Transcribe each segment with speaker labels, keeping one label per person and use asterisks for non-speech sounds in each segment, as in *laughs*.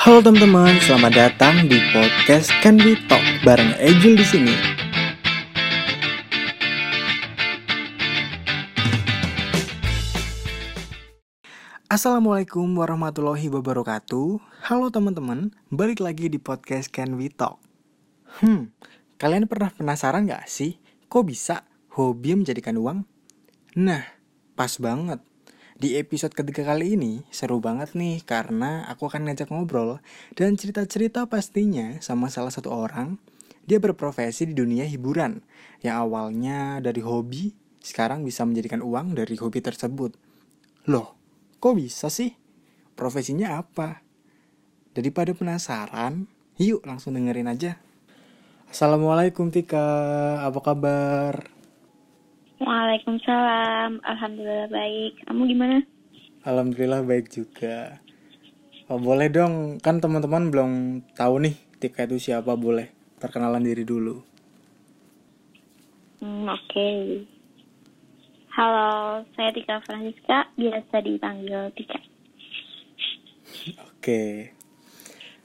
Speaker 1: Halo teman-teman, selamat datang di podcast Can We Talk bareng Ejul di sini. Assalamualaikum warahmatullahi wabarakatuh. Halo teman-teman, balik lagi di podcast Can We Talk. Hmm, kalian pernah penasaran gak sih, kok bisa hobi menjadikan uang? Nah, pas banget. Di episode ketiga kali ini seru banget nih karena aku akan ngajak ngobrol dan cerita-cerita pastinya sama salah satu orang. Dia berprofesi di dunia hiburan yang awalnya dari hobi sekarang bisa menjadikan uang dari hobi tersebut. Loh, kok bisa sih? Profesinya apa? Daripada penasaran, yuk langsung dengerin aja. Assalamualaikum Tika, apa kabar?
Speaker 2: Waalaikumsalam. Alhamdulillah baik. Kamu gimana?
Speaker 1: Alhamdulillah baik juga. Oh, boleh dong, kan teman-teman belum tahu nih Tika itu siapa, boleh perkenalan diri dulu.
Speaker 2: Hmm, Oke. Halo, saya Tika Francisca, biasa dipanggil Tika.
Speaker 1: Oke.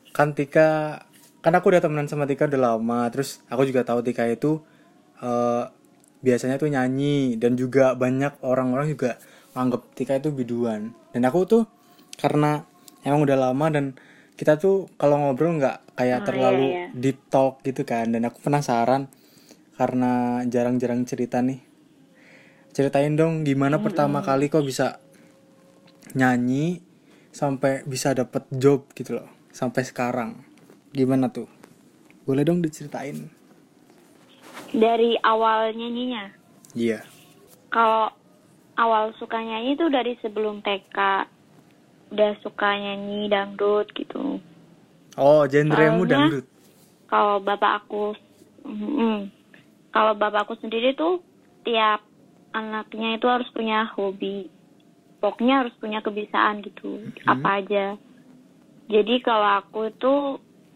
Speaker 1: Kan Tika, kan aku udah temenan sama Tika udah lama, terus aku juga tahu Tika itu eh, biasanya tuh nyanyi dan juga banyak orang-orang juga anggap Tika itu biduan. Dan aku tuh karena emang udah lama dan kita tuh kalau ngobrol nggak kayak
Speaker 2: Oh,
Speaker 1: terlalu
Speaker 2: iya, iya.
Speaker 1: deep talk gitu kan. Dan aku penasaran karena jarang-jarang cerita nih. Ceritain dong gimana pertama kali kok bisa nyanyi sampai bisa dapet job gitu loh sampai sekarang. Gimana tuh? Boleh dong diceritain
Speaker 2: Dari awal nyanyinya,
Speaker 1: iya
Speaker 2: kalau awal suka nyanyi itu dari sebelum TK. Udah suka nyanyi dangdut gitu.
Speaker 1: oh genremu dangdut
Speaker 2: Kalau bapak aku, mm, kalau bapak aku sendiri tuh tiap anaknya itu harus punya hobi. Pokoknya harus punya kebiasaan gitu, apa aja. Jadi kalau aku itu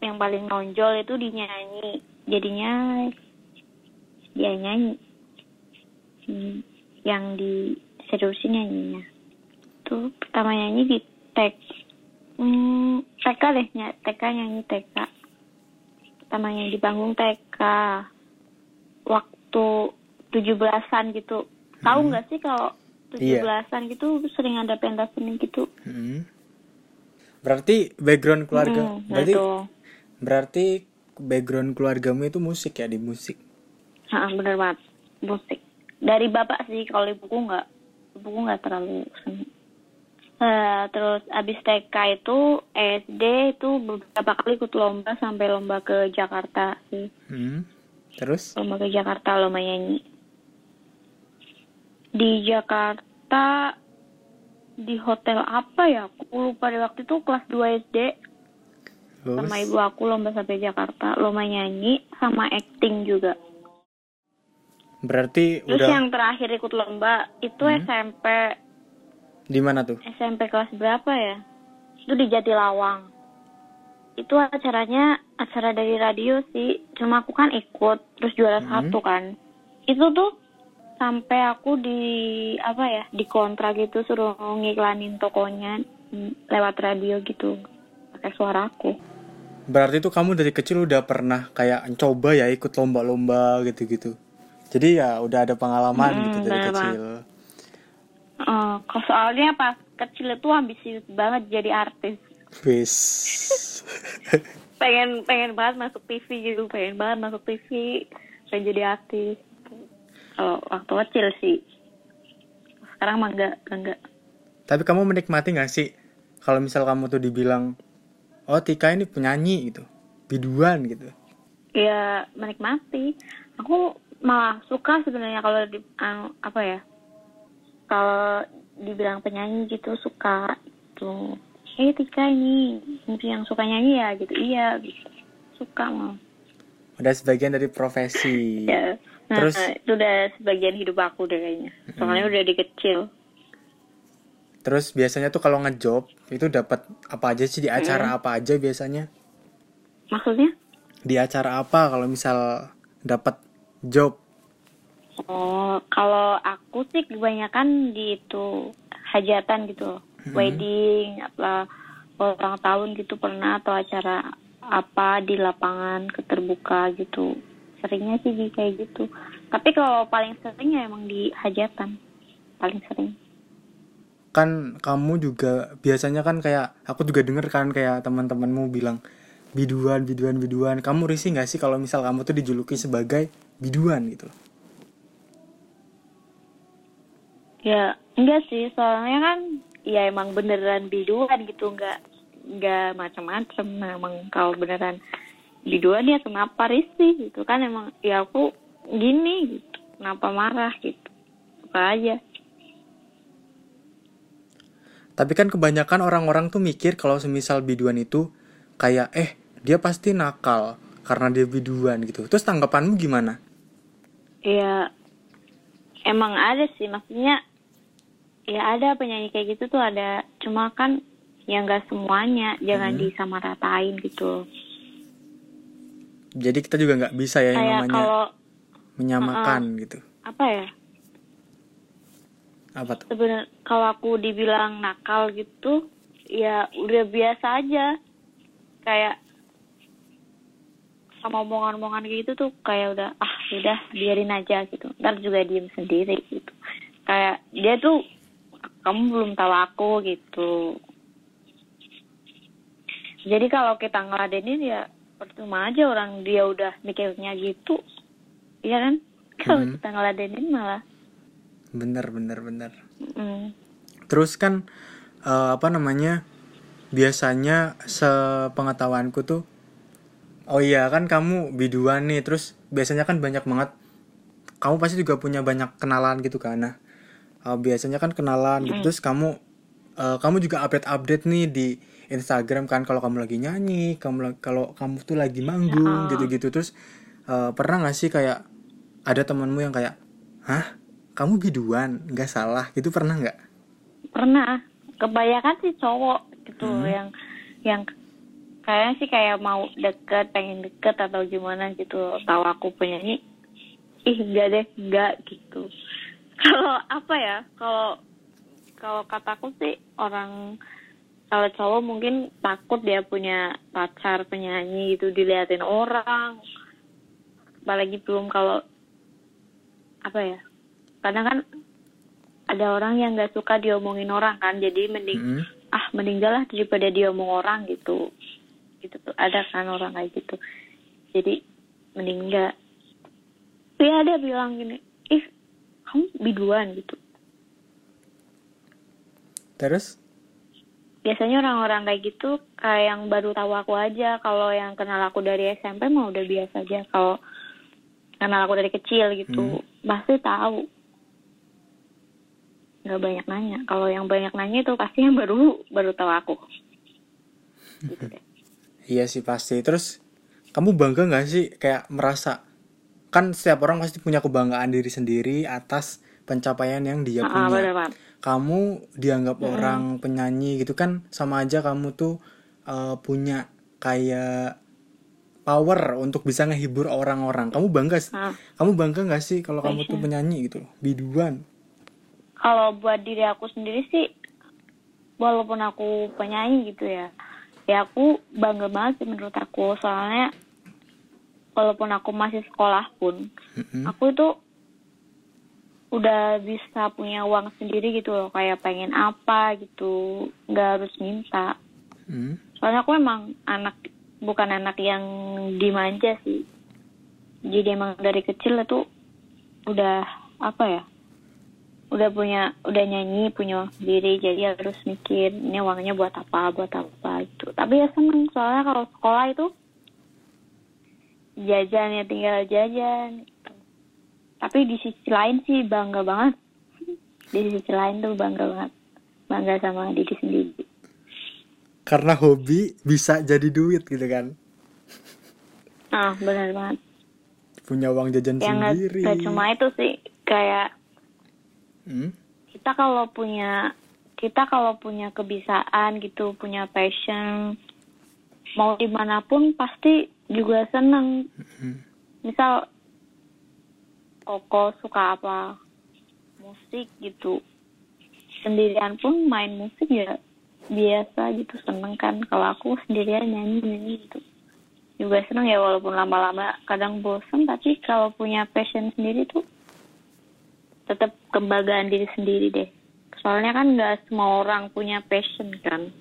Speaker 2: yang paling nonjol itu di nyanyi. Jadinya dia nyanyi. Hmm, yang di seriusin nyanyinya. Tuh pertama nyanyi di tek. Hmm, TK deh, ny- TK nyanyi TK pertama yang di panggung TK waktu tujuh belasan gitu tahu nggak sih kalau tujuh
Speaker 1: Iya.
Speaker 2: belasan gitu sering ada pentas seni gitu
Speaker 1: Hmm. berarti background keluarga
Speaker 2: Hmm,
Speaker 1: berarti
Speaker 2: tuh.
Speaker 1: berarti background keluargamu itu musik ya di musik
Speaker 2: Ha, bener banget. Musik. Dari bapak sih kalau ibuku nggak ibuku nggak terlalu Eh, terus abis TK itu SD itu beberapa kali ikut lomba sampai lomba ke Jakarta sih.
Speaker 1: Hmm. terus?
Speaker 2: Lomba ke Jakarta lomba nyanyi. Di Jakarta di hotel apa ya? Aku lupa di waktu itu kelas 2 SD
Speaker 1: terus
Speaker 2: sama ibu aku lomba sampai Jakarta. Lomba nyanyi sama acting juga
Speaker 1: berarti
Speaker 2: terus
Speaker 1: udah
Speaker 2: yang terakhir ikut lomba itu SMP
Speaker 1: di mana tuh?
Speaker 2: SMP kelas berapa ya? Itu di Jatilawang. Itu acaranya acara dari radio sih. Cuma aku kan ikut terus juara satu kan. Itu tuh sampai aku di apa ya di kontrak gitu suruh ngiklanin tokonya lewat radio gitu pakai suara aku.
Speaker 1: Berarti tuh kamu dari kecil udah pernah kayak coba ya ikut lomba-lomba gitu-gitu. Jadi ya udah ada pengalaman
Speaker 2: Hmm,
Speaker 1: gitu dari
Speaker 2: bener
Speaker 1: kecil.
Speaker 2: Kok soalnya pas kecil itu ambisius banget jadi artis.
Speaker 1: Wis. *laughs*
Speaker 2: pengen pengen banget masuk TV gitu pengen banget masuk TV pengen jadi artis. Kalau waktu kecil sih. Sekarang mah enggak enggak
Speaker 1: Tapi kamu menikmati gak sih? Kalau misal kamu tuh dibilang oh Tika ini penyanyi gitu, biduan gitu.
Speaker 2: ya menikmati. Aku malah suka sebenarnya kalau di anu, apa ya kalau dibilang penyanyi gitu suka tuh eh Tika ini yang suka nyanyi ya gitu. Iya gitu. Suka mau
Speaker 1: Udah sebagian dari profesi. *laughs*
Speaker 2: ya nah,
Speaker 1: Terus?
Speaker 2: itu udah sebagian hidup aku deh kayaknya. Soalnya udah di kecil.
Speaker 1: Terus biasanya tuh kalau ngejob itu dapat apa aja sih? Di acara apa aja biasanya?
Speaker 2: maksudnya?
Speaker 1: Di acara apa? Kalau misal dapat job?
Speaker 2: Oh, kalau aku sih kebanyakan di itu hajatan gitu, loh. wedding, apa ulang tahun gitu pernah atau acara apa di lapangan keterbuka gitu. Seringnya sih di kayak gitu. Tapi kalau paling sering ya emang di hajatan. Paling sering.
Speaker 1: Kan kamu juga biasanya kan kayak aku juga denger kan kayak teman-temanmu bilang biduan biduan biduan. Kamu risih nggak sih kalau misal kamu tuh dijuluki sebagai biduan gitu
Speaker 2: ya enggak sih soalnya kan ya emang beneran biduan gitu enggak enggak macam-macam nah, emang kalau beneran biduan ya kenapa risih gitu? Kan emang ya aku gini gitu kenapa marah gitu? Apa aja.
Speaker 1: Tapi kan kebanyakan orang-orang tuh mikir kalau semisal biduan itu kayak eh dia pasti nakal karena dia biduan gitu. Terus tanggapanmu gimana?
Speaker 2: Ya emang ada sih maksudnya ya ada penyanyi kayak gitu tuh ada cuma kan ya nggak semuanya jangan hmm. disamaratain gitu.
Speaker 1: Jadi kita juga nggak bisa ya yang namanya kalau, menyamakan uh, gitu.
Speaker 2: Apa ya?
Speaker 1: Apa tuh?
Speaker 2: Sebenarnya kalau aku dibilang nakal gitu ya udah biasa aja kayak sama omongan-omongan gitu tuh kayak udah ah udah biarin aja gitu. Ntar juga diem sendiri gitu. Kayak dia tuh kamu belum tahu aku gitu. Jadi kalau kita ngeladenin ya percuma aja orang dia udah mikirnya gitu. Iya kan? *laughs* Kalau hmm. kita ngeladenin malah.
Speaker 1: Bener bener bener.
Speaker 2: Mm.
Speaker 1: terus kan uh, apa namanya biasanya sepengetahuanku tuh oh iya kan kamu biduan nih terus biasanya kan banyak banget kamu pasti juga punya banyak kenalan gitu kan. Nah uh, biasanya kan kenalan gitu terus kamu uh, kamu juga update update nih di Instagram kan kalau kamu lagi nyanyi kamu kalau kamu tuh lagi manggung gitu gitu terus uh, pernah gak sih kayak ada temanmu yang kayak hah? Kamu biduan? Nggak salah. Gitu pernah nggak?
Speaker 2: Pernah. Kebanyakan sih cowok gitu hmm. yang yang kayaknya sih kayak mau deket pengen deket atau gimana gitu. Tahu aku penyanyi ih enggak deh enggak gitu. *laughs* Kalau apa ya kalau kalau kataku sih orang kalau cowok mungkin takut dia punya pacar penyanyi gitu diliatin orang. Apalagi belum kalau apa ya kadang kan ada orang yang nggak suka diomongin orang kan. Jadi mending mm -hmm ah meninggal lah daripada dia omong orang gitu gitu tuh. Ada kan orang kayak gitu. Jadi meninggal ya ada bilang gini ih kamu biduan gitu.
Speaker 1: Terus?
Speaker 2: Biasanya orang-orang kayak gitu kayak yang baru tahu aku aja. Kalau yang kenal aku dari SMP mah udah biasa aja. Kalau kenal aku dari kecil gitu hmm. pasti tahu. Nggak banyak nanya. Kalau yang banyak nanya itu pasti yang baru baru tahu aku.
Speaker 1: Gitu deh. Iya sih pasti. Terus kamu bangga nggak sih kayak merasa kan setiap orang pasti punya kebanggaan diri sendiri atas pencapaian yang dia punya. bener kamu dianggap hmm. orang penyanyi gitu kan sama aja kamu tuh uh, punya kayak power untuk bisa ngehibur orang-orang. Kamu bangga hmm. kamu bangga nggak sih kalau kamu tuh penyanyi gitu biduan?
Speaker 2: Kalau buat diri aku sendiri sih walaupun aku penyanyi gitu ya ya aku bangga banget sih menurut aku. Soalnya walaupun aku masih sekolah pun mm-hmm. aku itu udah bisa punya uang sendiri gitu loh. Kayak pengen apa gitu. Nggak harus minta. Mm. soalnya aku emang anak bukan anak yang dimanja sih. Jadi emang dari kecil itu udah apa ya udah punya udah nyanyi punya uang sendiri jadi harus mikir ini uangnya buat apa buat apa itu tapi ya seneng soalnya kalau sekolah itu jajan ya tinggal jajan gitu. tapi di sisi lain sih bangga banget. Di sisi lain tuh bangga banget. Bangga sama diri sendiri.
Speaker 1: Karena hobi bisa jadi duit gitu kan?
Speaker 2: Ah benar banget.
Speaker 1: Punya uang jajan yang sendiri.
Speaker 2: gak cuma itu sih kayak hmm? kita kalau punya kita kalau punya kebiasaan gitu punya passion mau di mana pun pasti juga seneng. Hmm. misal koko suka apa? Musik gitu. Sendirian pun main musik ya biasa gitu seneng kan. Kalau aku sendirian nyanyi nyanyi gitu. Juga seneng ya walaupun lama-lama kadang bosen tapi kalau punya passion sendiri tuh tetap kebanggaan diri sendiri deh soalnya kan nggak semua orang punya passion kan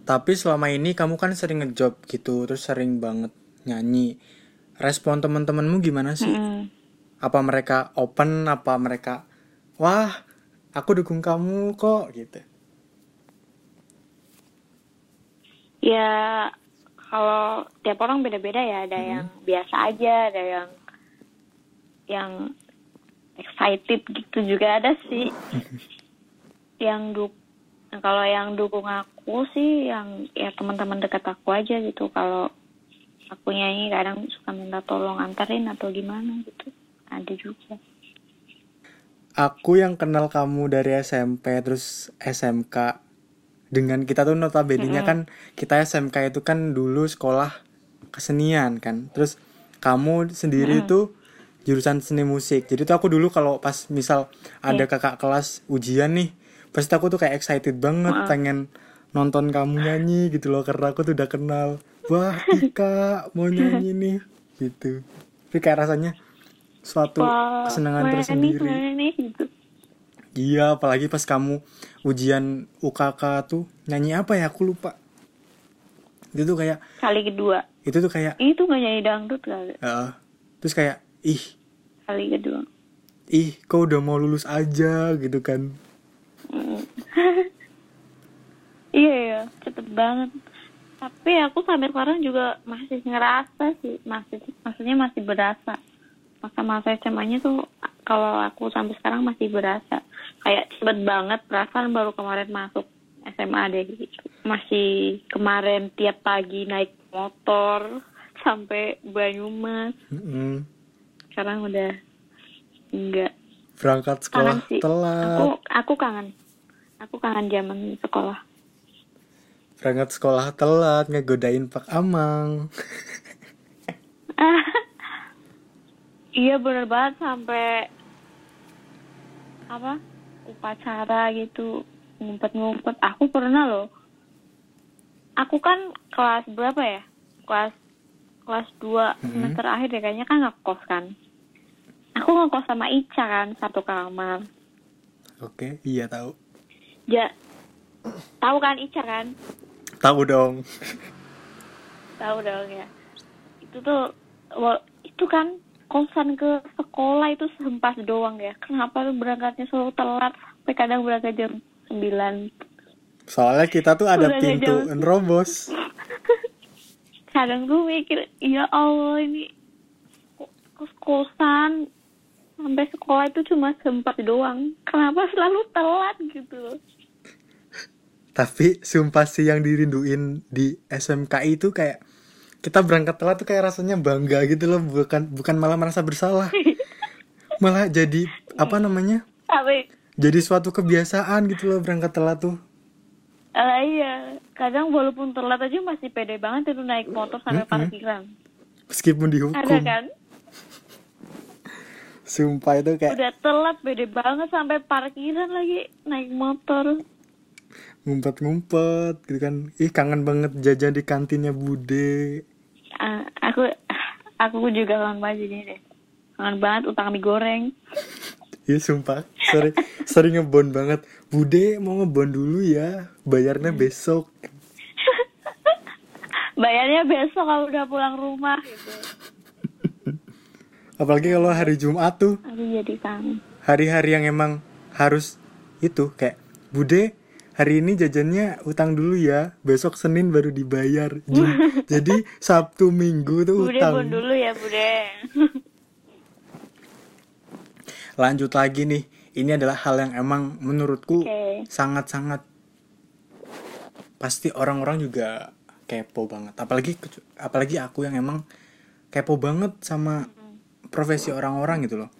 Speaker 1: Tapi selama ini kamu kan sering ngejob gitu, terus sering banget nyanyi. Respon teman-temanmu gimana sih?
Speaker 2: Mm.
Speaker 1: Apa mereka open? Apa mereka, wah, aku dukung kamu kok gitu.
Speaker 2: ya kalau tiap orang beda-beda ya ada yang biasa aja ada yang yang excited gitu juga ada sih. *laughs* Yang duk nah, kalau yang dukung aku sih yang ya teman-teman dekat aku aja gitu. Kalau aku nyanyi kadang suka minta tolong anterin atau gimana gitu. Ada juga.
Speaker 1: Aku yang kenal kamu dari SMP terus SMK dengan kita tuh notabene-nya kan kita SMK itu kan dulu sekolah kesenian kan. Terus kamu sendiri tuh jurusan seni musik. Jadi tuh aku dulu kalau pas misal ada kakak kelas ujian nih, pasti aku tuh kayak excited banget pengen nonton kamu nyanyi gitu loh karena aku tuh udah kenal. Wah, Tika mau nyanyi nih gitu. Tapi kayak rasanya suatu
Speaker 2: Wah,
Speaker 1: kesenangan
Speaker 2: nih,
Speaker 1: tersendiri.
Speaker 2: nih, gitu.
Speaker 1: Iya, apalagi pas kamu ujian UKK tuh nyanyi apa ya? Aku lupa. Itu tuh kayak
Speaker 2: kali kedua
Speaker 1: itu tuh kayak
Speaker 2: itu nggak nyanyi dangdut kali
Speaker 1: eh, terus kayak ih,
Speaker 2: kali kedua
Speaker 1: ih, kau udah mau lulus aja gitu kan.
Speaker 2: Mm. *laughs* iya ya cepet banget tapi aku sampai sekarang juga masih ngerasa sih masih maksudnya masih berasa masa-masa SMA-nya tuh kalau aku sampai sekarang masih berasa kayak cepet banget perasaan baru kemarin masuk SMA deh gitu masih kemarin tiap pagi naik motor *laughs* sampai Banyumas
Speaker 1: Mm-mm.
Speaker 2: Sekarang udah enggak
Speaker 1: Berangkat
Speaker 2: kangen
Speaker 1: sekolah
Speaker 2: sih.
Speaker 1: telat.
Speaker 2: aku aku kangen. Aku kangen zaman sekolah.
Speaker 1: Berangkat sekolah telat ngegodain Pak Amang. *laughs*
Speaker 2: iya bener banget sampai apa upacara gitu ngumpet-ngumpet. Aku pernah loh. Aku kan kelas berapa ya? Kelas kelas 2 semester akhir deh kayaknya kan ngekos kan aku ngekos sama Ica kan satu kamar
Speaker 1: Oke, iya tahu.
Speaker 2: ja tahu kan Ica kan
Speaker 1: Tahu dong.
Speaker 2: tahu dong ya itu tuh wa- itu kan kosan ke sekolah itu sehempas doang ya kenapa lu berangkatnya selalu telat sampai kadang berangkat jam 9
Speaker 1: Soalnya kita tuh ada pintu
Speaker 2: jauh.
Speaker 1: nerobos. *laughs*
Speaker 2: kadang gue mikir ya Allah ini kos kosan sampai sekolah itu cuma sempat doang kenapa selalu telat gitu loh
Speaker 1: Tapi sumpah sih yang dirinduin di SMK itu kayak kita berangkat telat tuh kayak rasanya bangga gitu loh, bukan bukan malah merasa bersalah. Malah jadi apa namanya?
Speaker 2: tapi
Speaker 1: Jadi suatu kebiasaan gitu loh berangkat telat tuh.
Speaker 2: Eh, iya. Kadang walaupun telat aja masih pede banget itu naik motor sampai parkiran.
Speaker 1: Meskipun
Speaker 2: ada
Speaker 1: dihukum.
Speaker 2: kan?
Speaker 1: Sumpah itu kayak
Speaker 2: udah telat pede banget sampai parkiran lagi naik motor.
Speaker 1: Ngumpet-ngumpet gitu kan. Ih kangen banget jajan di kantinnya Bude.
Speaker 2: Ah, aku aku juga kangen banget ini deh. Kangen banget utang mie goreng
Speaker 1: Iya sumpah. Sering sering ngebon banget. Bude mau ngebon dulu ya, bayarnya besok.
Speaker 2: bayarnya besok kalau udah pulang rumah. Gitu
Speaker 1: Apalagi kalau hari Jumat tuh.
Speaker 2: Aku jadi kangen.
Speaker 1: Hari-hari yang emang harus itu kayak Bude hari ini jajannya utang dulu ya. Besok Senin baru dibayar. *laughs* Jadi Sabtu Minggu tuh
Speaker 2: bude
Speaker 1: utang.
Speaker 2: pun dulu ya bude
Speaker 1: lanjut lagi nih. Ini adalah hal yang emang menurutku sangat-sangat pasti orang-orang juga kepo banget. Apalagi apalagi aku yang emang kepo banget sama profesi orang-orang gitu loh.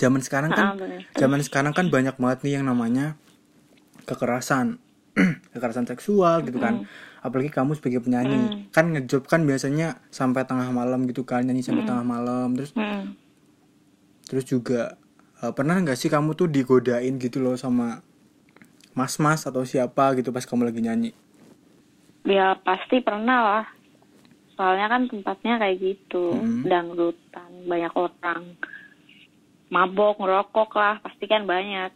Speaker 1: Zaman sekarang kan
Speaker 2: Ah,
Speaker 1: zaman sekarang kan banyak banget nih yang namanya kekerasan. *clears throat* Kekerasan seksual gitu kan. Apalagi kamu sebagai penyanyi. Kan ngejob kan biasanya sampai tengah malam gitu kan nyanyi sampai tengah malam terus
Speaker 2: Hmm.
Speaker 1: terus juga eh, pernah nggak sih kamu tuh digodain gitu loh sama mas-mas atau siapa gitu pas kamu lagi nyanyi?
Speaker 2: Ya pasti pernah lah. Soalnya kan tempatnya kayak gitu,
Speaker 1: Mhm.
Speaker 2: dangdutan, banyak orang. Mabok, ngerokok lah, pasti kan banyak.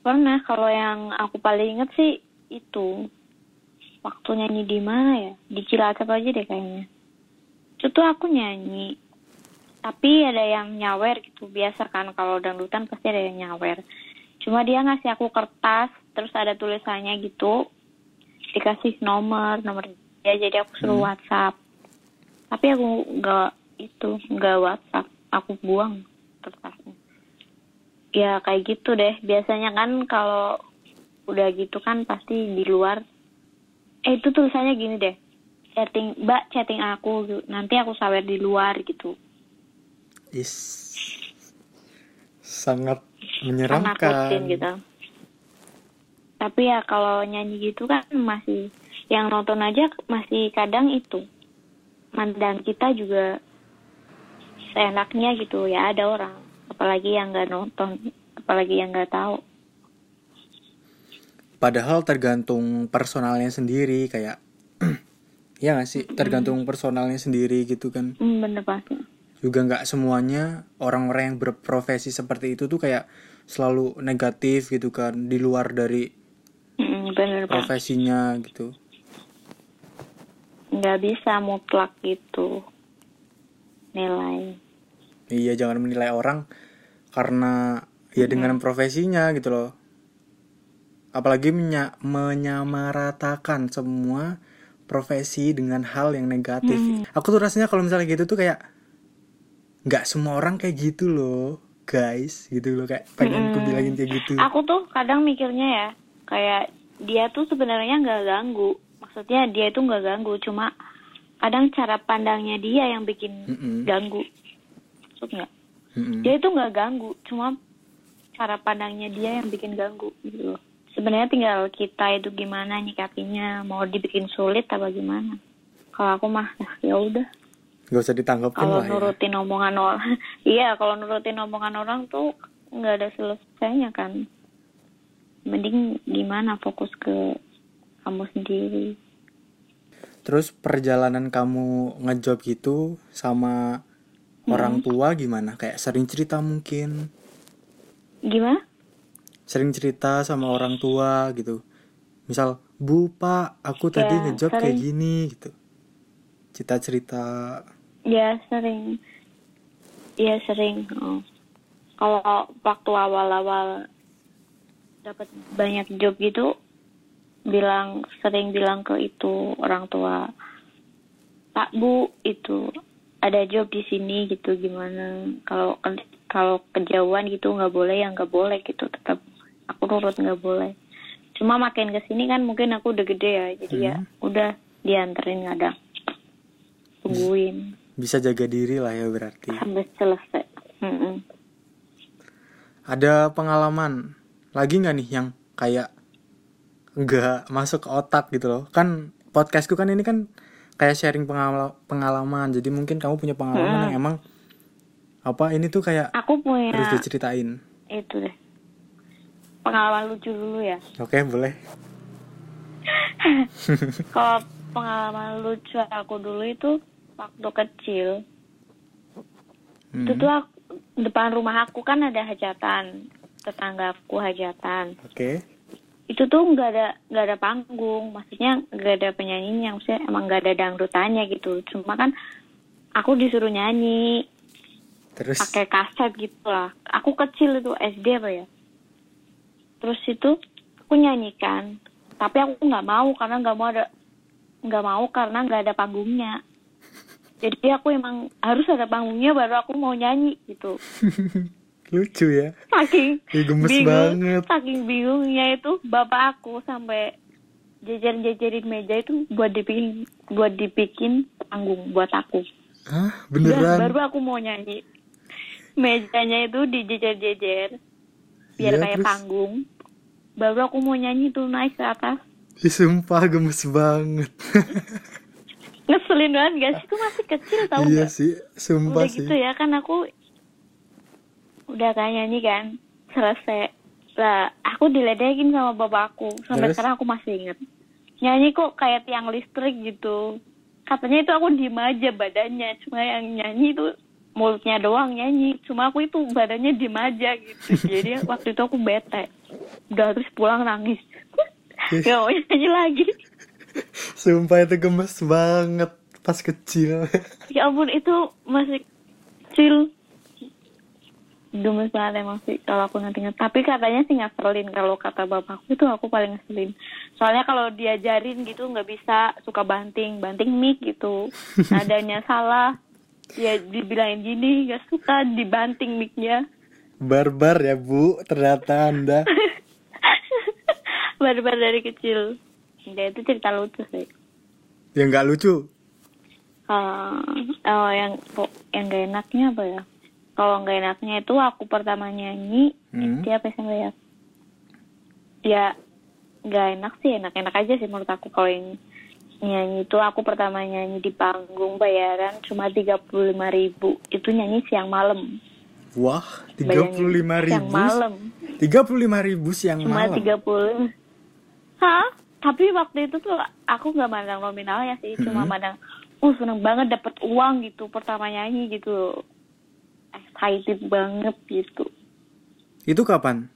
Speaker 2: Pernah, kalau yang aku paling inget sih itu. Waktu nyanyi di mana ya? Di Cilacap aja deh kayaknya. Itu tuh aku nyanyi. Tapi ada yang nyawer gitu. Biasa kan kalau dangdutan pasti ada yang nyawer. Cuma dia ngasih aku kertas, terus ada tulisannya gitu. Dikasih nomor, nomor dia. Jadi aku suruh
Speaker 1: Hmm.
Speaker 2: WhatsApp. Tapi aku nggak itu, nggak WhatsApp. Aku buang kertasnya. Ya kayak gitu deh. Biasanya kan kalau udah gitu kan pasti di luar. Eh itu tulisannya gini deh. Chatting, Mbak chatting aku, nanti aku sawer di luar gitu.
Speaker 1: Is sangat
Speaker 2: Kan
Speaker 1: menyeramkan.
Speaker 2: nakutin gitu. Tapi ya kalau nyanyi gitu kan masih yang nonton aja masih kadang itu. Mandang kita juga seenaknya gitu ya ada orang. Apalagi yang nggak nonton, apalagi yang nggak tahu.
Speaker 1: Padahal tergantung personalnya sendiri kayak *clears throat* ya nggak sih tergantung personalnya sendiri gitu kan
Speaker 2: Hmm, bener pasti.
Speaker 1: Juga nggak semuanya orang-orang yang berprofesi seperti itu tuh kayak selalu negatif gitu kan di luar dari
Speaker 2: bener pak.
Speaker 1: profesinya gitu
Speaker 2: Nggak bisa mutlak gitu nilai.
Speaker 1: iya jangan menilai orang karena ya dengan profesinya gitu loh apalagi menya- menyamaratakan semua profesi dengan hal yang negatif
Speaker 2: Hmm.
Speaker 1: aku tuh rasanya kalau misalnya gitu tuh kayak nggak semua orang kayak gitu loh guys gitu loh kayak pengen
Speaker 2: Mm-mm.
Speaker 1: bilangin kayak gitu
Speaker 2: Aku tuh kadang mikirnya ya, kayak dia tuh sebenarnya nggak ganggu. Maksudnya dia itu nggak ganggu, cuma kadang cara pandangnya dia yang bikin
Speaker 1: Mm-mm.
Speaker 2: ganggu. Maksud nggak?
Speaker 1: Mm-mm.
Speaker 2: Dia itu nggak ganggu, cuma cara pandangnya dia yang bikin ganggu gitu loh. Sebenarnya tinggal kita itu gimana nyikapinya, mau dibikin sulit apa gimana. Kalau aku mah ya udah.
Speaker 1: Nggak usah ditanggapin
Speaker 2: Kalau
Speaker 1: lah ya
Speaker 2: nurutin omongan orang, *laughs* iya kalau nurutin omongan orang tuh nggak ada selesainya kan. Mending gimana fokus ke kamu sendiri.
Speaker 1: terus perjalanan kamu ngejob gitu sama orang tua gimana kayak sering cerita mungkin
Speaker 2: Gimana?
Speaker 1: sering cerita sama orang tua gitu misal bu pak aku tadi
Speaker 2: Ya,
Speaker 1: ngejob kayak
Speaker 2: sering.
Speaker 1: gini gitu cerita cerita
Speaker 2: Ya sering. Ya sering. Oh. Kalau waktu awal-awal dapat banyak job gitu, bilang sering bilang ke itu orang tua, Pak Bu itu ada job di sini gitu gimana? Kalau kalau kejauhan gitu nggak boleh ya nggak boleh gitu tetap aku nurut nggak boleh. Cuma makin ke sini kan mungkin aku udah gede ya, jadi ya udah dianterin kadang tungguin
Speaker 1: bisa jaga diri lah ya berarti.
Speaker 2: Sampai selesai. Mm-mm.
Speaker 1: ada pengalaman lagi nggak nih yang kayak nggak masuk ke otak gitu loh? Kan podcastku kan ini kan kayak sharing pengala- pengalaman. Jadi mungkin kamu punya pengalaman yang emang apa ini tuh kayak
Speaker 2: Aku punya
Speaker 1: harus diceritain.
Speaker 2: itu deh. Pengalaman lucu dulu ya.
Speaker 1: oke boleh. *laughs*
Speaker 2: Kalau pengalaman lucu aku dulu itu waktu kecil
Speaker 1: Hmm,
Speaker 2: itu tuh aku- depan rumah aku kan ada hajatan tetanggaku hajatan
Speaker 1: oke
Speaker 2: itu tuh nggak ada nggak ada panggung maksudnya nggak ada penyanyinya maksudnya emang nggak ada dangdutannya gitu cuma kan aku disuruh nyanyi
Speaker 1: terus
Speaker 2: pakai kaset gitu lah. Aku kecil itu SD apa ya. Terus itu aku nyanyikan, tapi aku nggak mau karena nggak mau ada nggak mau karena nggak ada panggungnya. Jadi aku emang harus ada panggungnya baru aku mau nyanyi gitu. *laughs*
Speaker 1: lucu ya
Speaker 2: Saking
Speaker 1: Ih, gemes
Speaker 2: bingung,
Speaker 1: banget
Speaker 2: saking bingungnya itu bapak aku sampai jajar-jajarin meja itu buat dibikin buat dibikin panggung buat aku.
Speaker 1: Hah beneran
Speaker 2: baru aku mau nyanyi. Mejanya itu dijejer-jejer biar
Speaker 1: Iya,
Speaker 2: kayak
Speaker 1: terus?
Speaker 2: panggung. Baru aku mau nyanyi tuh naik ke atas.
Speaker 1: Ih, sumpah gemes banget *laughs*
Speaker 2: Ngeselin banget gak sih? Itu masih kecil tau
Speaker 1: iya
Speaker 2: gak?
Speaker 1: sih sumpah
Speaker 2: Udah
Speaker 1: sih
Speaker 2: gitu ya kan aku udah kayak nyanyi kan. Selesai. lah aku diledekin sama bapakku sampai
Speaker 1: Terus?
Speaker 2: sekarang aku masih inget nyanyi kok kayak tiang listrik gitu katanya itu aku diem aja badannya cuma yang nyanyi itu mulutnya doang nyanyi cuma aku itu badannya diem aja gitu *laughs* jadi waktu itu aku bete udah terus pulang nangis gak mau *laughs* nyanyi lagi
Speaker 1: Sumpah itu gemes banget pas kecil.
Speaker 2: ya ampun itu masih kecil. Gemes banget emang sih kalau aku inget-inget tapi katanya sih ngeselin. Kalau kata bapakku itu aku paling ngeselin. Soalnya kalau diajarin gitu nggak bisa suka banting. Banting mic gitu. *laughs* Nadanya salah. Ya dibilangin gini gak suka dibanting micnya.
Speaker 1: Barbar ya bu, ternyata anda. *laughs*
Speaker 2: barbar dari kecil. Ya itu cerita lucu sih.
Speaker 1: Ya nggak lucu.
Speaker 2: Eh, oh yang kok yang gak enaknya apa ya kalau nggak enaknya itu aku pertama nyanyi
Speaker 1: Hmm.
Speaker 2: Apa SMP ya ya nggak enak sih enak-enak aja sih menurut aku kalau yang nyanyi itu aku pertama nyanyi di panggung bayaran cuma tiga puluh lima ribu itu nyanyi siang malam
Speaker 1: Wah, tiga puluh lima
Speaker 2: siang
Speaker 1: ribu.
Speaker 2: malam
Speaker 1: Tiga puluh lima ribu siang
Speaker 2: cuma
Speaker 1: malam.
Speaker 2: tiga puluh hah tapi waktu itu tuh aku nggak mandang nominalnya sih cuma
Speaker 1: Hmm.
Speaker 2: mandang uh seneng banget dapet uang gitu pertama nyanyi gitu excited banget gitu
Speaker 1: Itu kapan?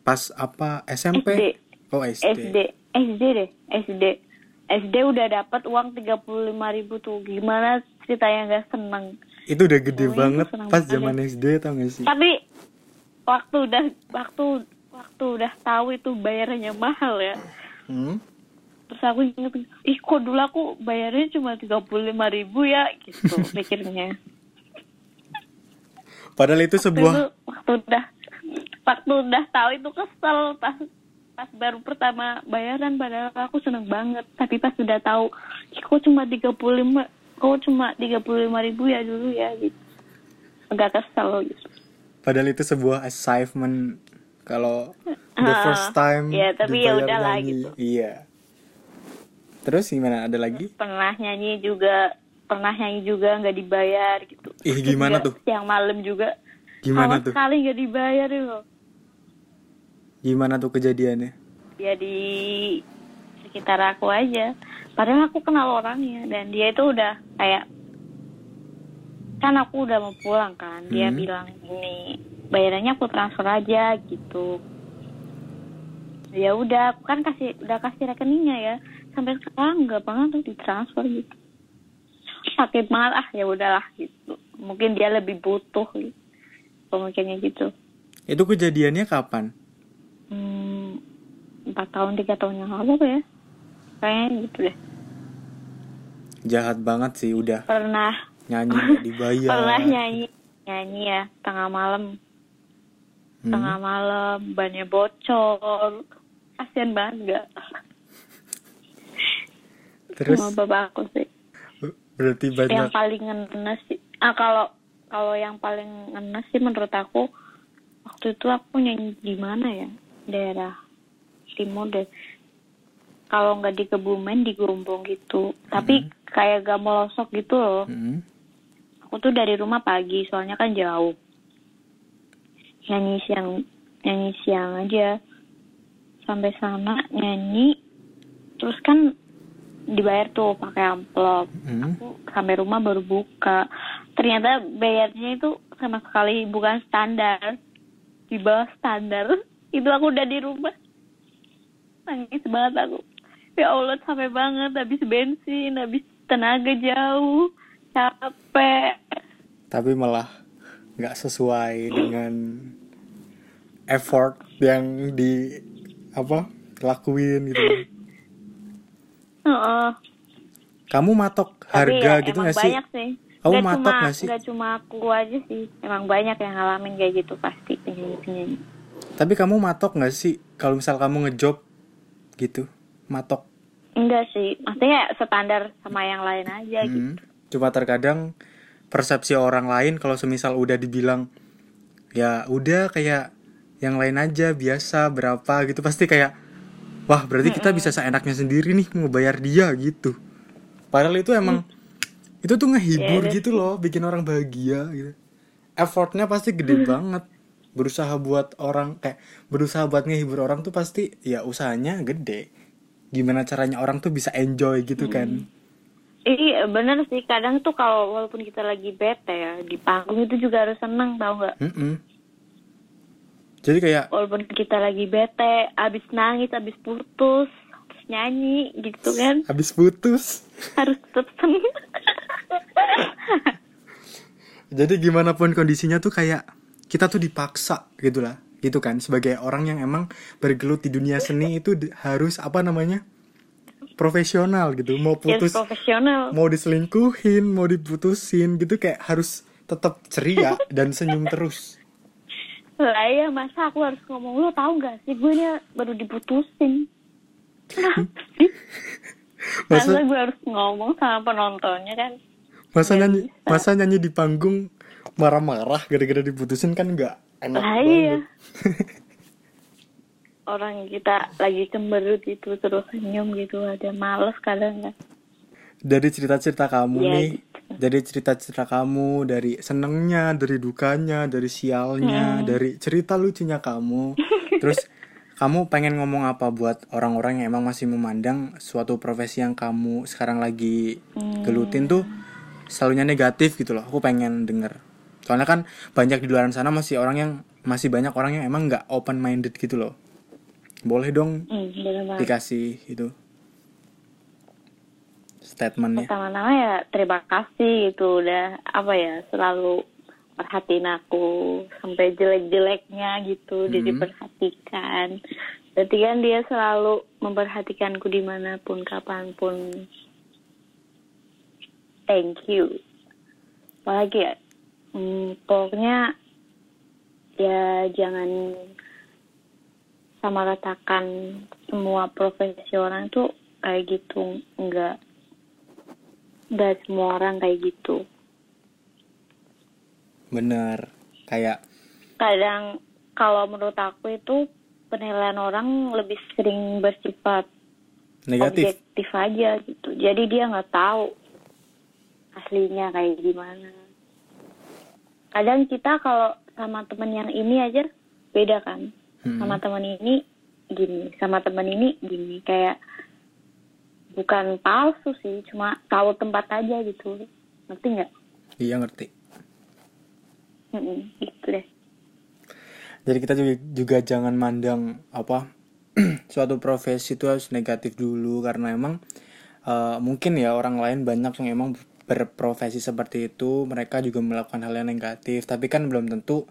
Speaker 1: Pas apa SMP?
Speaker 2: SD
Speaker 1: Oh SD.
Speaker 2: SD SD deh SD SD udah dapat uang tiga puluh lima ribu tuh gimana ceritanya nggak seneng
Speaker 1: Itu udah gede
Speaker 2: Oh,
Speaker 1: banget pas zaman SD tau gak sih?
Speaker 2: tapi waktu udah waktu waktu udah tahu itu bayarannya mahal ya
Speaker 1: Hmm?
Speaker 2: Terus aku inget ih kok dulu aku bayarnya cuma tiga puluh lima ribu ya? Gitu *laughs* pikirnya
Speaker 1: Padahal itu
Speaker 2: Waktu
Speaker 1: sebuah
Speaker 2: itu, waktu udah waktu udah tahu itu kesel pas pas baru pertama bayaran padahal aku seneng banget. Tapi pas udah tahu ih kok cuma tiga puluh lima kok cuma tiga puluh lima ribu ya dulu ya? Gitu. Agak kesel gitu.
Speaker 1: Padahal itu sebuah achievement kalau the first time
Speaker 2: ya, tapi ya udahlah
Speaker 1: nyanyi.
Speaker 2: gitu.
Speaker 1: Iya. Terus gimana? Ada lagi?
Speaker 2: pernah nyanyi juga pernah nyanyi juga nggak dibayar gitu
Speaker 1: Ih, gimana
Speaker 2: Juga
Speaker 1: tuh?
Speaker 2: siang malam juga
Speaker 1: Gimana tuh?
Speaker 2: sekali nggak dibayar ya loh
Speaker 1: Gimana tuh kejadiannya?
Speaker 2: ya di sekitar aku aja padahal aku kenal orangnya dan dia itu udah kayak kan aku udah mau pulang kan dia
Speaker 1: Hmm.
Speaker 2: bilang ini bayarannya aku transfer aja gitu ya udah aku kan kasih udah kasih rekeningnya ya sampai sekarang nggak pernah tuh ditransfer gitu. Sakit banget ah ya udahlah gitu. Mungkin dia lebih butuh gitu. Pemikirannya gitu.
Speaker 1: Itu kejadiannya kapan?
Speaker 2: Hmm, empat tahun tiga tahun yang lalu ya? Kayaknya gitu deh.
Speaker 1: Jahat banget sih udah.
Speaker 2: Pernah.
Speaker 1: Nyanyi *laughs* dibayar.
Speaker 2: pernah nyanyi nyanyi ya tengah malam.
Speaker 1: Hmm.
Speaker 2: tengah malam bannya bocor. Kasian banget gak
Speaker 1: Terus?
Speaker 2: Sama bapak aku sih.
Speaker 1: Berarti
Speaker 2: yang
Speaker 1: banyak
Speaker 2: paling ngenes sih. Ah kalau kalau yang paling ngenes sih menurut aku waktu itu aku nyanyi di mana ya? Daerah timur deh. Kalau nggak di Kebumen di Gerumbung gitu. Tapi kayak gak melosok gitu loh.
Speaker 1: Hmm.
Speaker 2: aku tuh dari rumah pagi soalnya kan jauh. Nyanyi siang nyanyi siang aja. Sampai sana nyanyi. Terus kan dibayar tuh pakai amplop.
Speaker 1: Hmm.
Speaker 2: aku sampai rumah baru buka. Ternyata bayarnya itu sama sekali bukan standar. Di bawah standar. *laughs* Itu aku udah di rumah. Nangis banget aku. Ya Allah capek banget. Habis bensin habis tenaga jauh. Capek.
Speaker 1: Tapi malah nggak sesuai dengan effort yang di apa lakuin gitu.
Speaker 2: Heeh.
Speaker 1: Kamu matok
Speaker 2: Tapi
Speaker 1: harga
Speaker 2: ya,
Speaker 1: gitu nggak sih?
Speaker 2: banyak sih
Speaker 1: Kamu
Speaker 2: Nggak
Speaker 1: matok
Speaker 2: cuma,
Speaker 1: nggak sih?
Speaker 2: nggak cuma aku aja sih emang banyak yang ngalamin kayak gitu pasti penyanyi penyanyi
Speaker 1: Tapi kamu matok nggak sih kalau misal kamu ngejob gitu? Matok.
Speaker 2: enggak sih maksudnya standar sama yang lain aja gitu
Speaker 1: Hmm. Cuma terkadang persepsi orang lain kalau semisal udah dibilang ya udah kayak yang lain aja biasa berapa gitu pasti kayak wah berarti kita bisa seenaknya sendiri nih mau bayar dia gitu. Padahal itu emang itu tuh ngehibur
Speaker 2: Ya,
Speaker 1: gitu loh, bikin orang bahagia gitu. Effortnya pasti gede banget. berusaha buat orang kayak berusaha buat ngehibur orang tuh pasti ya usahanya gede. Gimana caranya orang tuh bisa enjoy gitu kan?
Speaker 2: Iya bener sih. Kadang tuh kalau walaupun kita lagi bete ya di panggung itu juga harus seneng tau nggak?
Speaker 1: Mm-mm. Jadi kayak
Speaker 2: walaupun kita lagi bete abis nangis abis putus terus nyanyi gitu kan.
Speaker 1: Habis putus.
Speaker 2: Harus tetap seneng.
Speaker 1: Jadi gimana pun kondisinya tuh kayak kita tuh dipaksa gitu lah. Gitu kan sebagai orang yang emang bergelut di dunia seni itu harus apa namanya? Profesional gitu. Mau putus
Speaker 2: profesional.
Speaker 1: mau diselingkuhin mau diputusin gitu kayak harus tetap ceria dan senyum terus
Speaker 2: lah ya masa aku harus ngomong lo tau gak sih gue ini baru diputusin. *laughs* Masa gue harus ngomong sama penontonnya kan.
Speaker 1: Masa
Speaker 2: nggak
Speaker 1: nyanyi
Speaker 2: bisa.
Speaker 1: masa nyanyi di panggung marah-marah gara-gara diputusin kan nggak enak
Speaker 2: lah iya.
Speaker 1: Banget *laughs*
Speaker 2: orang kita lagi cemberut gitu terus senyum gitu ada males kadang kan
Speaker 1: dari cerita-cerita kamu
Speaker 2: Iya,
Speaker 1: nih.
Speaker 2: gitu.
Speaker 1: dari cerita-cerita kamu dari senengnya dari dukanya dari sialnya
Speaker 2: Hmm.
Speaker 1: dari cerita lucunya kamu. *laughs* Terus kamu pengen ngomong apa buat orang-orang yang emang masih memandang suatu profesi yang kamu sekarang lagi
Speaker 2: Hmm.
Speaker 1: gelutin tuh selalunya negatif gitu loh. Aku pengen denger. Soalnya kan banyak di luar sana masih orang yang masih banyak orang yang emang nggak open minded gitu loh. Boleh dong
Speaker 2: hmm,
Speaker 1: dikasih itu statementnya.
Speaker 2: Pertama-tama ya terima kasih gitu. Udah apa ya selalu perhatiin aku sampai jelek-jeleknya gitu
Speaker 1: Hmm.
Speaker 2: diperhatikan. Berarti kan dia selalu memperhatikanku di mana pun kapan pun. Thank you. Apalagi ya hmm, pokoknya ya jangan sama ratakan semua profesi orang tuh kayak gitu enggak enggak semua orang kayak gitu.
Speaker 1: Bener. Kayak
Speaker 2: kadang kalau menurut aku itu penilaian orang lebih sering bersifat
Speaker 1: negatif.
Speaker 2: objektif aja gitu. Jadi dia nggak tahu aslinya kayak gimana. Kadang kita kalau sama temen yang ini aja beda kan.
Speaker 1: Hmm.
Speaker 2: sama temen ini gini sama temen ini gini. Kayak bukan palsu sih cuma tahu tempat aja gitu. Ngerti nggak?
Speaker 1: Iya ngerti.
Speaker 2: Mm-mm, gitu deh.
Speaker 1: Jadi kita juga, juga jangan mandang apa *clears throat* suatu profesi itu harus negatif dulu. Karena emang eh, mungkin ya orang lain banyak yang emang berprofesi seperti itu. Mereka juga melakukan hal yang negatif. Tapi kan belum tentu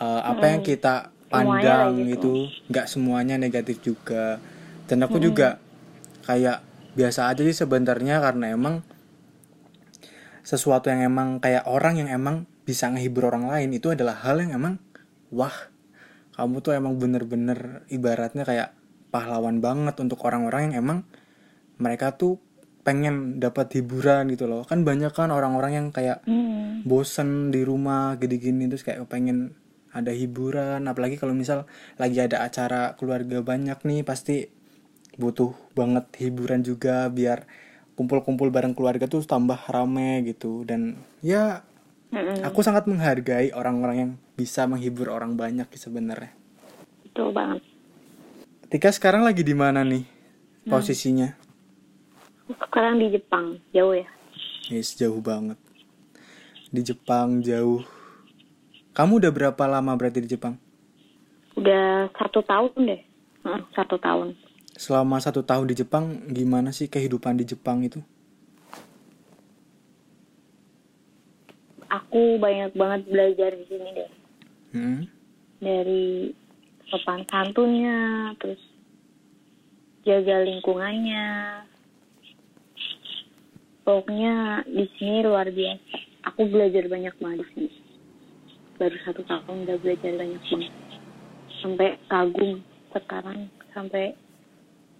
Speaker 1: eh, apa yang kita pandang
Speaker 2: gitu.
Speaker 1: itu nggak semuanya negatif juga. Dan aku juga kayak biasa aja sih sebenarnya karena emang sesuatu yang emang kayak orang yang emang bisa ngehibur orang lain itu adalah hal yang emang wah. Kamu tuh emang bener-bener ibaratnya kayak pahlawan banget untuk orang-orang yang emang mereka tuh pengen dapat hiburan gitu loh. Kan banyak kan orang-orang yang kayak
Speaker 2: Hmm.
Speaker 1: bosen di rumah gini-gini terus kayak pengen ada hiburan. Apalagi kalau misal lagi ada acara keluarga banyak nih pasti butuh banget hiburan juga biar kumpul-kumpul bareng keluarga tuh tambah rame gitu. Dan ya aku sangat menghargai orang-orang yang bisa menghibur orang banyak sebenarnya.
Speaker 2: Betul banget.
Speaker 1: Tika sekarang lagi di mana nih posisinya?
Speaker 2: Sekarang di Jepang jauh ya?
Speaker 1: Yes jauh banget. Di Jepang jauh. Kamu udah berapa lama berarti di Jepang?
Speaker 2: Udah satu tahun deh. Satu tahun
Speaker 1: selama satu tahun di Jepang gimana sih kehidupan di Jepang itu?
Speaker 2: Aku banyak banget belajar di sini deh.
Speaker 1: Hmm?
Speaker 2: dari sopan santunnya terus jaga lingkungannya. Pokoknya di sini luar biasa. Aku belajar banyak banget di sini. Baru satu tahun udah belajar banyak banget. Sampai kagum sekarang sampai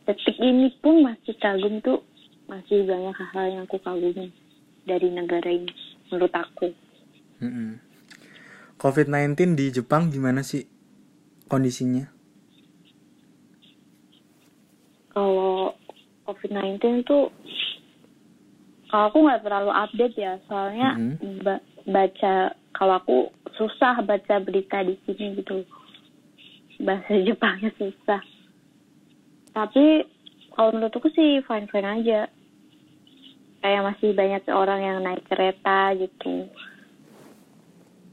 Speaker 2: detik ini pun masih kagum tuh masih banyak hal-hal yang aku kagumi dari negara ini menurut aku
Speaker 1: Mm-mm. COVID-19 di Jepang gimana sih kondisinya?
Speaker 2: kalau COVID-19 tuh kalau aku nggak terlalu update ya soalnya
Speaker 1: Mhm.
Speaker 2: ba- baca kalau aku susah baca berita di sini gitu bahasa Jepangnya susah tapi kalau menurutku sih fine fine aja kayak masih banyak orang yang naik kereta gitu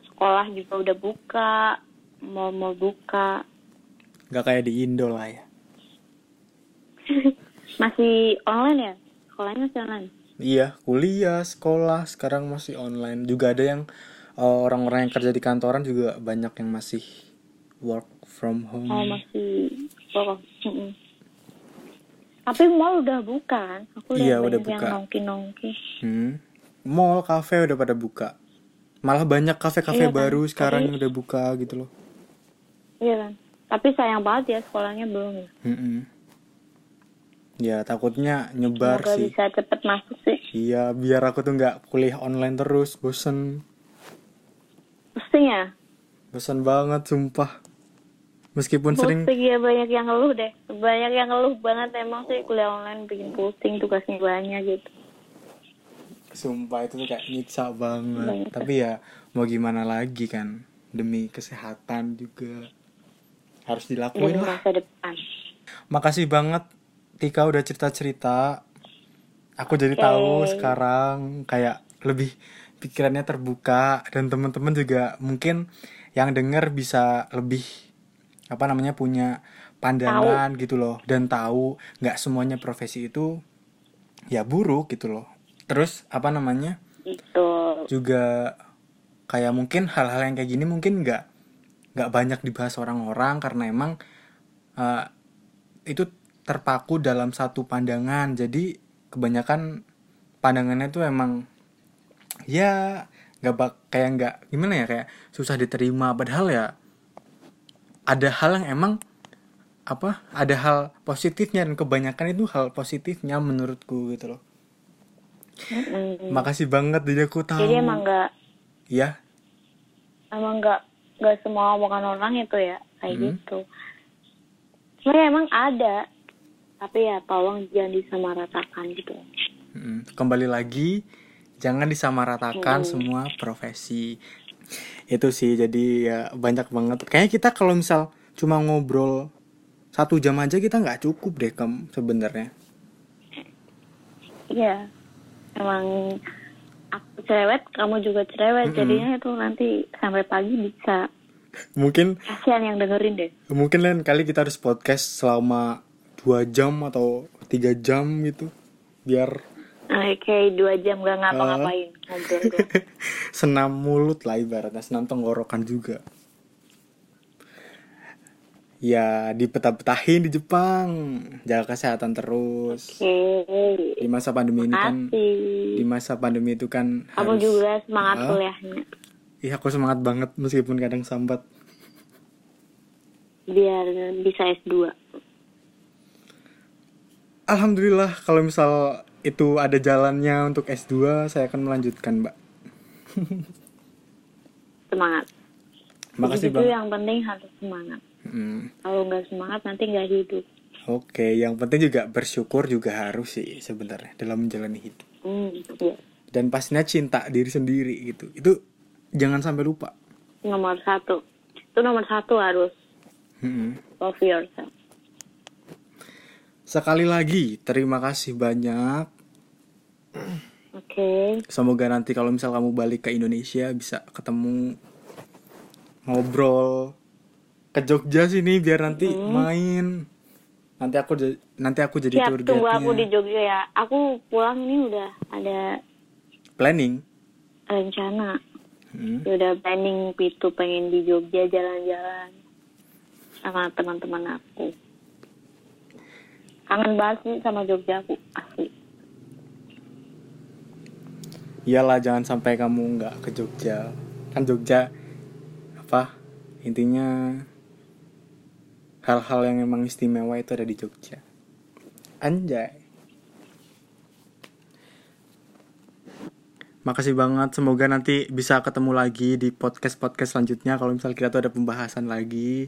Speaker 2: sekolah juga udah buka mau mau buka
Speaker 1: Gak kayak di Indo lah ya. *laughs*
Speaker 2: masih online ya sekolahnya masih online
Speaker 1: Iya, kuliah, sekolah sekarang masih online. Juga ada yang eh, orang-orang yang kerja di kantoran juga banyak yang masih work from home.
Speaker 2: oh masih oh, mm-mm. Tapi mall udah buka kan aku lihat
Speaker 1: Iya, udah
Speaker 2: yang
Speaker 1: buka.
Speaker 2: nongki nongki
Speaker 1: Hmm. Mall, kafe udah pada buka. Malah banyak kafe-kafe
Speaker 2: Iya kan,
Speaker 1: baru sekarang
Speaker 2: tapi-
Speaker 1: yang udah buka gitu loh.
Speaker 2: iya kan tapi sayang banget ya sekolahnya belum ya
Speaker 1: Mm-mm. Ya takutnya nyebar
Speaker 2: semoga
Speaker 1: sih.
Speaker 2: bisa cepet masuk sih
Speaker 1: Iya, biar aku tuh nggak kuliah online terus, bosen.
Speaker 2: pusing ya
Speaker 1: Bosen banget, sumpah. Meskipun sering
Speaker 2: pusing ya banyak yang ngeluh deh banyak yang ngeluh banget emang sih kuliah online bikin pusing tugasnya banyak gitu
Speaker 1: Sumpah itu tuh kayak nyiksa banget.
Speaker 2: Banget.
Speaker 1: Tapi ya mau gimana lagi kan. Demi kesehatan juga. Harus dilakuin lah.
Speaker 2: masa depan
Speaker 1: Makasih banget Tika udah cerita-cerita. Aku jadi
Speaker 2: Oke.
Speaker 1: tahu sekarang kayak lebih pikirannya terbuka dan teman-teman juga mungkin yang denger bisa lebih apa namanya punya pandangan gitu loh dan tahu nggak semuanya profesi itu ya buruk gitu loh. Terus apa namanya?
Speaker 2: itu
Speaker 1: juga kayak mungkin hal-hal yang kayak gini mungkin nggak nggak banyak dibahas orang-orang karena emang eh, itu terpaku dalam satu pandangan jadi kebanyakan pandangannya tuh emang ya nggak bak kayak nggak gimana ya kayak susah diterima padahal ya ada hal yang emang apa ada hal positifnya dan kebanyakan itu hal positifnya menurutku gitu loh
Speaker 2: Mm-mm.
Speaker 1: makasih banget jadi aku tahu
Speaker 2: jadi emang nggak
Speaker 1: ya
Speaker 2: emang nggak nggak semua omongan orang itu ya kayak
Speaker 1: Hmm.
Speaker 2: gitu sebenarnya emang ada tapi ya tolong jangan disamaratakan gitu
Speaker 1: Mm, Kembali lagi, jangan disamaratakan
Speaker 2: Hmm.
Speaker 1: semua profesi. Itu sih, jadi ya banyak banget. Kayaknya kita kalau misal cuma ngobrol satu jam aja kita nggak cukup deh kem sebenarnya.
Speaker 2: iya emang aku cerewet kamu juga cerewet
Speaker 1: Mm-mm.
Speaker 2: jadinya itu nanti sampai pagi bisa *laughs*
Speaker 1: Mungkin
Speaker 2: kasihan yang dengerin deh
Speaker 1: mungkin lain kali kita harus podcast selama dua jam atau tiga jam gitu, biar
Speaker 2: Eh, kayak dua jam gak ngapa-ngapain ngobrol doang. *laughs*
Speaker 1: senam mulut lah ibaratnya senam tenggorokan juga. Ya dipetah-petahin di Jepang, jaga kesehatan terus.
Speaker 2: Oke
Speaker 1: di masa pandemi ini kan
Speaker 2: makasih
Speaker 1: di masa pandemi itu kan
Speaker 2: kamu
Speaker 1: harus
Speaker 2: juga semangat
Speaker 1: Ah.
Speaker 2: kuliahnya
Speaker 1: iya aku semangat banget meskipun kadang sambat
Speaker 2: biar bisa S2
Speaker 1: alhamdulillah kalau misal itu ada jalannya untuk S2 saya akan melanjutkan mbak. *laughs*
Speaker 2: Semangat.
Speaker 1: Makasih
Speaker 2: itu
Speaker 1: bang.
Speaker 2: yang penting harus semangat.
Speaker 1: Hmm,
Speaker 2: kalau nggak semangat nanti nggak hidup.
Speaker 1: Oke yang penting juga bersyukur juga harus sih sebenarnya dalam menjalani hidup.
Speaker 2: Hmm, iya.
Speaker 1: dan pastinya cinta diri sendiri gitu. Itu jangan sampai lupa.
Speaker 2: Nomor satu. Itu nomor satu harus.
Speaker 1: Hmm.
Speaker 2: love yourself.
Speaker 1: Sekali lagi terima kasih banyak
Speaker 2: oke
Speaker 1: Semoga nanti kalau misal kamu balik ke Indonesia bisa ketemu ngobrol ke Jogja sini biar nanti main. Nanti aku nanti aku jadi
Speaker 2: siap
Speaker 1: tour
Speaker 2: tunggu aku di. Jogja ya aku pulang ini udah ada
Speaker 1: Planning.
Speaker 2: rencana
Speaker 1: Hmm.
Speaker 2: Ya udah planning itu pengen di Jogja jalan-jalan sama teman-teman aku kangen banget sih sama Jogja aku asli
Speaker 1: Iyalah jangan sampai kamu nggak ke Jogja. Kan Jogja apa? Intinya hal-hal yang emang istimewa itu ada di Jogja. Anjay. Makasih banget, semoga nanti bisa ketemu lagi di podcast-podcast selanjutnya kalau misal kita tuh ada pembahasan lagi.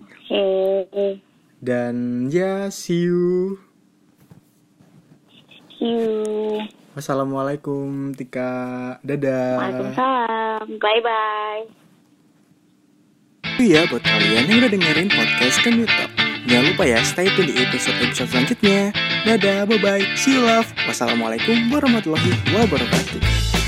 Speaker 1: Dan ya, see you.
Speaker 2: see you
Speaker 1: Wassalamualaikum, Tika. Dadah.
Speaker 2: Waalaikumsalam bye bye
Speaker 1: Itu ya buat kalian yang udah dengerin podcast Talk. Jangan lupa ya stay tune di episode-episode selanjutnya. Dadah, bye-bye, see you love. Wassalamualaikum warahmatullahi wabarakatuh.